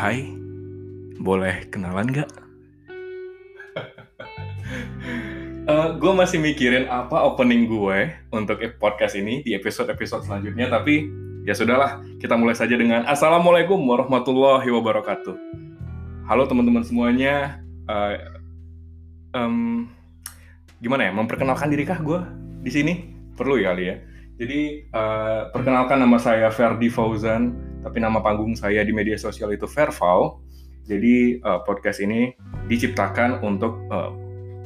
hai, boleh kenalan nggak? uh, gue masih mikirin apa opening gue untuk podcast ini di episode-episode selanjutnya, tapi ya sudahlah, kita mulai saja dengan Assalamualaikum warahmatullahi wabarakatuh. Halo teman-teman semuanya, uh, um, gimana ya, memperkenalkan diri kah gue di sini? Perlu ya kali ya. Jadi, uh, perkenalkan nama saya Ferdi Fauzan, tapi nama panggung saya di media sosial itu Verval. Jadi uh, podcast ini diciptakan untuk uh,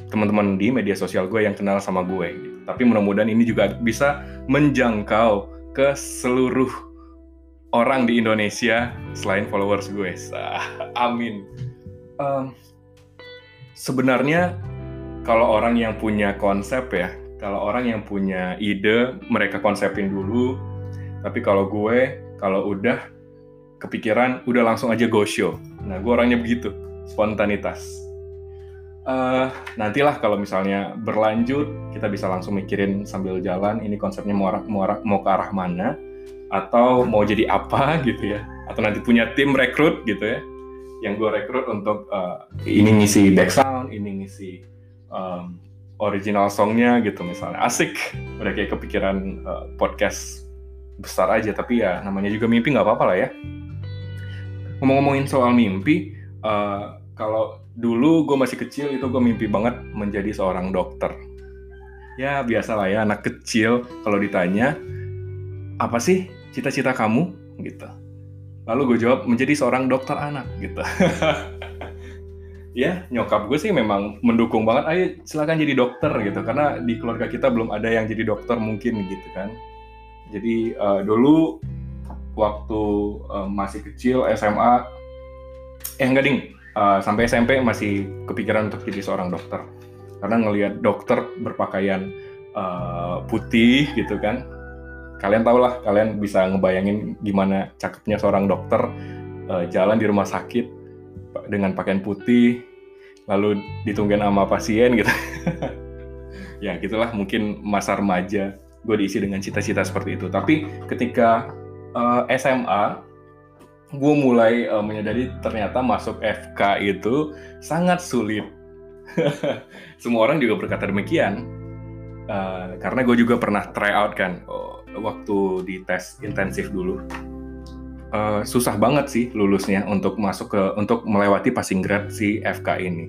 teman-teman di media sosial gue yang kenal sama gue. Gitu. Tapi mudah-mudahan ini juga bisa menjangkau ke seluruh orang di Indonesia selain followers gue. Amin. Um, sebenarnya kalau orang yang punya konsep ya, kalau orang yang punya ide, mereka konsepin dulu. Tapi kalau gue kalau udah kepikiran udah langsung aja go show. Nah gue orangnya begitu spontanitas. Uh, nantilah kalau misalnya berlanjut kita bisa langsung mikirin sambil jalan ini konsepnya mau mau, mau ke arah mana atau mau jadi apa gitu ya. Atau nanti punya tim rekrut gitu ya yang gue rekrut untuk uh, ini ngisi back ini ngisi um, original songnya gitu misalnya. Asik. Udah kayak kepikiran uh, podcast besar aja tapi ya namanya juga mimpi nggak apa-apa lah ya. Ngomong-ngomongin soal mimpi uh, kalau dulu gue masih kecil itu gue mimpi banget menjadi seorang dokter. Ya biasa lah ya anak kecil kalau ditanya apa sih cita-cita kamu? Gitu. Lalu gue jawab menjadi seorang dokter anak gitu. Ya nyokap gue sih memang mendukung banget ayo silakan jadi dokter gitu. Karena di keluarga kita belum ada yang jadi dokter mungkin gitu kan jadi uh, dulu waktu uh, masih kecil SMA, eh enggak ding, uh, sampai SMP masih kepikiran untuk jadi seorang dokter. Karena ngelihat dokter berpakaian uh, putih gitu kan, kalian tau lah, kalian bisa ngebayangin gimana cakepnya seorang dokter uh, jalan di rumah sakit dengan pakaian putih, lalu ditungguin sama pasien gitu. ya gitulah mungkin masa remaja gue diisi dengan cita-cita seperti itu. Tapi ketika uh, eh, SMA, gue mulai uh, menyadari ternyata masuk FK itu sangat sulit. Semua orang juga berkata demikian. Uh, karena gue juga pernah try out kan oh, waktu di tes intensif dulu. Uh, susah banget sih lulusnya untuk masuk ke untuk melewati passing grade si FK ini.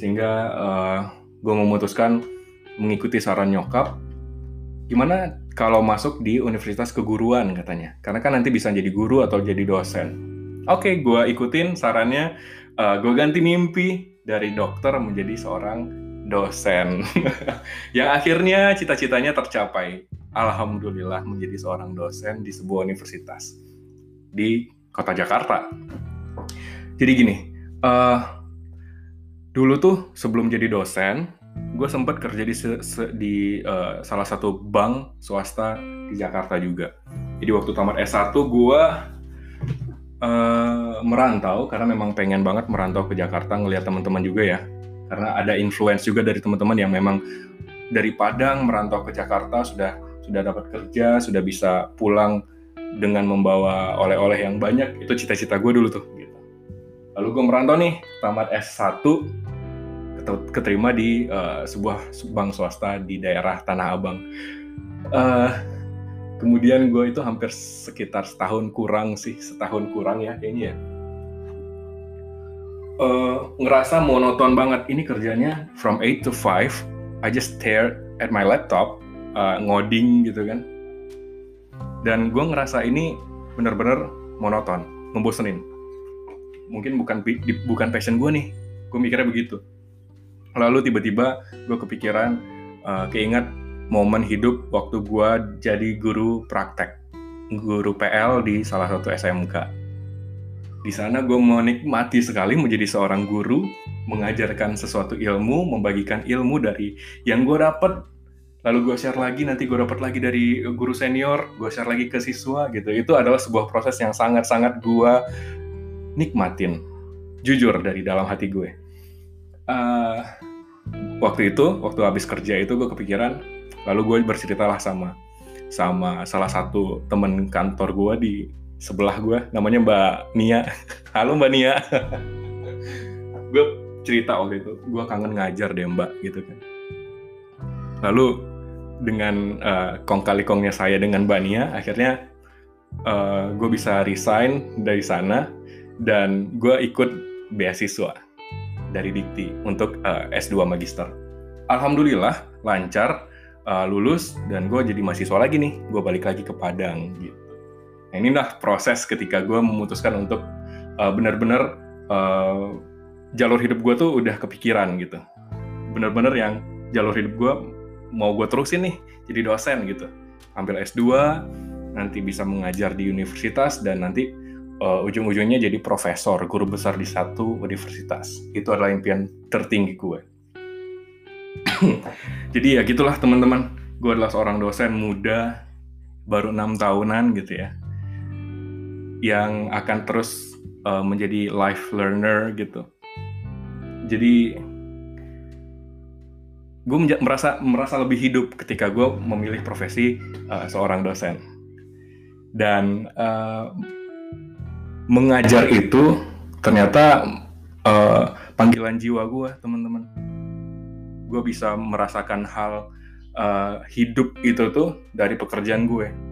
Sehingga uh, gue memutuskan mengikuti saran nyokap gimana kalau masuk di universitas keguruan katanya? Karena kan nanti bisa jadi guru atau jadi dosen. Oke okay, gue ikutin sarannya. Uh, eh, gue ganti mimpi dari dokter menjadi seorang dosen. Yang akhirnya cita-citanya tercapai. Alhamdulillah menjadi seorang dosen di sebuah universitas di kota Jakarta. Jadi gini uh, dulu tuh sebelum jadi dosen gue sempat kerja di se, se, di uh, salah satu bank swasta di Jakarta juga. Jadi waktu tamat S1 gue uh, merantau karena memang pengen banget merantau ke Jakarta ngelihat teman-teman juga ya. Karena ada influence juga dari teman-teman yang memang dari Padang merantau ke Jakarta sudah sudah dapat kerja, sudah bisa pulang dengan membawa oleh-oleh yang banyak. Itu cita-cita gue dulu tuh. Gitu. Lalu gue merantau nih, tamat S1, keterima di uh, sebuah bank swasta di daerah Tanah Abang. Uh, kemudian gue itu hampir sekitar setahun kurang sih, setahun kurang ya kayaknya ya. Uh, ngerasa monoton banget ini kerjanya from 8 to 5 I just stare at my laptop uh, ngoding gitu kan dan gue ngerasa ini bener-bener monoton membosenin mungkin bukan bukan passion gue nih gue mikirnya begitu lalu tiba-tiba gue kepikiran uh, keinget momen hidup waktu gue jadi guru praktek guru PL di salah satu SMK di sana gue menikmati sekali menjadi seorang guru mengajarkan sesuatu ilmu membagikan ilmu dari yang gue dapet. Lalu gue share lagi nanti gue dapat lagi dari guru senior gue share lagi ke siswa gitu. Itu adalah sebuah proses yang sangat-sangat gue nikmatin jujur dari dalam hati gue uh, waktu itu waktu habis kerja itu gue kepikiran lalu gue berceritalah sama sama salah satu temen kantor gue di sebelah gue namanya Mbak Nia. Halo Mbak Nia. Gue cerita waktu itu gue kangen ngajar deh Mbak gitu kan. Lalu dengan uh, kong kali kongnya saya dengan Mbak Nia akhirnya uh, gue bisa resign dari sana dan gue ikut beasiswa dari Dikti untuk uh, S2 Magister. Alhamdulillah lancar uh, lulus dan gue jadi mahasiswa lagi nih. Gue balik lagi ke Padang gitu. Nah inilah proses ketika gue memutuskan untuk uh, benar-benar uh, jalur hidup gue tuh udah kepikiran gitu. Bener-bener yang jalur hidup gue mau gue terusin nih jadi dosen gitu. Ambil S2, nanti bisa mengajar di universitas dan nanti uh, ujung-ujungnya jadi profesor, guru besar di satu universitas. Itu adalah impian tertinggi gue. jadi ya gitulah teman-teman. Gue adalah seorang dosen muda, baru enam tahunan gitu ya, yang akan terus uh, menjadi life learner gitu. Jadi gue merasa merasa lebih hidup ketika gue memilih profesi uh, seorang dosen dan uh, mengajar itu ternyata uh, panggilan jiwa gue teman-teman. Gue bisa merasakan hal uh, hidup itu tuh dari pekerjaan gue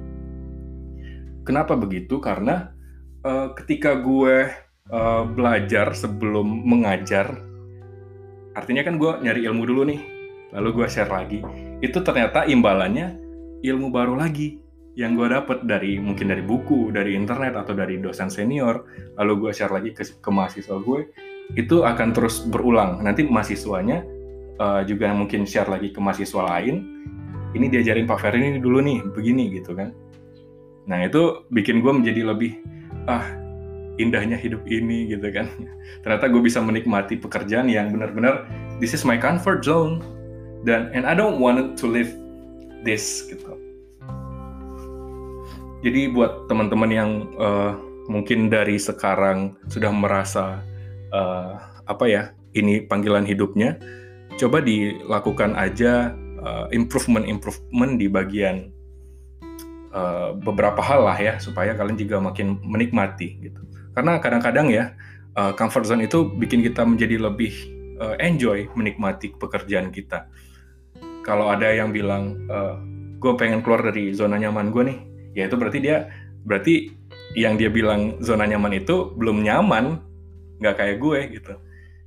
kenapa begitu? Karena uh, ketika gue uh, belajar sebelum mengajar artinya kan gue nyari ilmu dulu nih lalu gue share lagi itu ternyata imbalannya ilmu baru lagi yang gue dapet dari mungkin dari buku, dari internet atau dari dosen senior, lalu gue share lagi ke, ke mahasiswa gue, itu akan terus berulang. Nanti mahasiswanya uh, juga mungkin share lagi ke mahasiswa lain. Ini diajarin Pak Ferry ini dulu nih, begini gitu kan. Nah itu bikin gue menjadi lebih ah indahnya hidup ini gitu kan. Ternyata gue bisa menikmati pekerjaan yang benar-benar this is my comfort zone dan and I don't want to live this gitu jadi buat teman-teman yang uh, mungkin dari sekarang sudah merasa uh, apa ya ini panggilan hidupnya, coba dilakukan aja uh, improvement improvement di bagian uh, beberapa hal lah ya supaya kalian juga makin menikmati gitu. Karena kadang-kadang ya uh, comfort zone itu bikin kita menjadi lebih uh, enjoy menikmati pekerjaan kita. Kalau ada yang bilang, uh, gue pengen keluar dari zona nyaman gue nih, ya itu berarti dia berarti yang dia bilang zona nyaman itu belum nyaman nggak kayak gue gitu.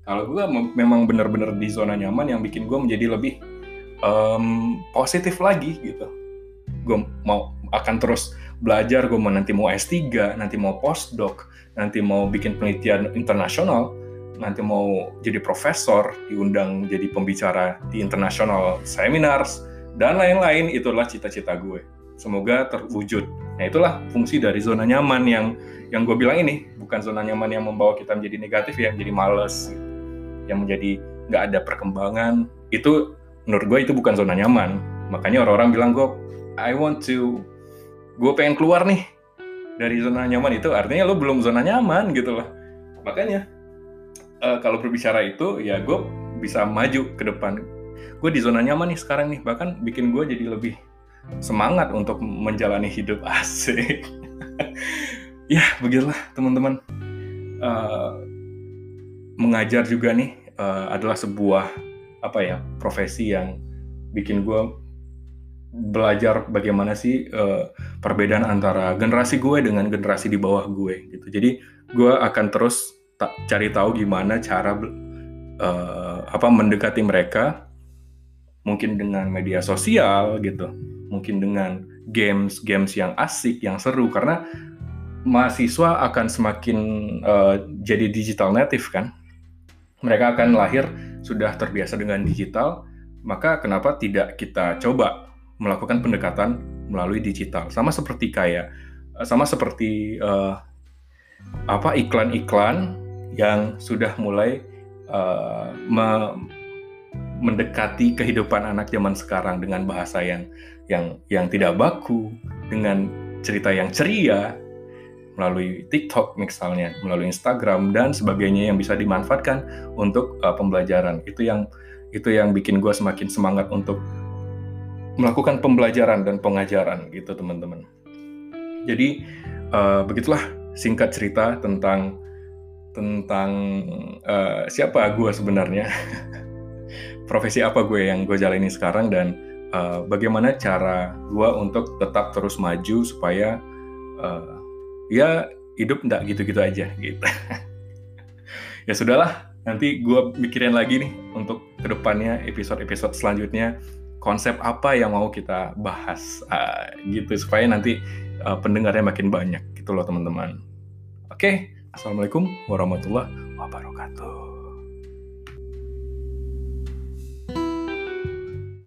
Kalau gue memang benar-benar di zona nyaman yang bikin gue menjadi lebih um, positif lagi gitu. Gue mau akan terus belajar gue mau nanti mau S3 nanti mau postdoc nanti mau bikin penelitian internasional nanti mau jadi profesor diundang jadi pembicara di international seminars dan lain-lain. Itulah cita-cita gue semoga terwujud. Nah itulah fungsi dari zona nyaman yang yang gue bilang ini bukan zona nyaman yang membawa kita menjadi negatif ya, menjadi males, yang menjadi nggak ada perkembangan. Itu menurut gue itu bukan zona nyaman. Makanya orang-orang bilang gue I want to, gue pengen keluar nih dari zona nyaman itu artinya lo belum zona nyaman gitu loh. Makanya uh, kalau berbicara itu ya gue bisa maju ke depan. Gue di zona nyaman nih sekarang nih bahkan bikin gue jadi lebih semangat untuk menjalani hidup asik. ya, begitulah teman-teman. Uh, mengajar juga nih uh, adalah sebuah apa ya profesi yang bikin gue belajar bagaimana sih uh, perbedaan antara generasi gue dengan generasi di bawah gue gitu. Jadi gue akan terus ta cari tahu gimana cara uh, apa mendekati mereka mungkin dengan media sosial gitu mungkin dengan games-games yang asik, yang seru karena mahasiswa akan semakin uh, jadi digital native kan. Mereka akan lahir sudah terbiasa dengan digital, maka kenapa tidak kita coba melakukan pendekatan melalui digital? Sama seperti kayak eh, sama seperti uh, apa iklan-iklan yang sudah mulai uh, me mendekati kehidupan anak zaman sekarang dengan bahasa yang yang yang tidak baku, dengan cerita yang ceria melalui TikTok misalnya, melalui Instagram dan sebagainya yang bisa dimanfaatkan untuk uh, pembelajaran. Itu yang itu yang bikin gue semakin semangat untuk melakukan pembelajaran dan pengajaran gitu teman-teman. Jadi uh, begitulah singkat cerita tentang tentang uh, siapa gue sebenarnya, profesi apa gue yang gue jalani sekarang dan uh, bagaimana cara gue untuk tetap terus maju supaya uh, ya hidup nggak gitu-gitu aja gitu. ya sudahlah, nanti gue mikirin lagi nih untuk ke depannya episode-episode selanjutnya konsep apa yang mau kita bahas uh, gitu supaya nanti uh, pendengarnya makin banyak gitu loh teman-teman. Oke, assalamualaikum warahmatullahi wabarakatuh.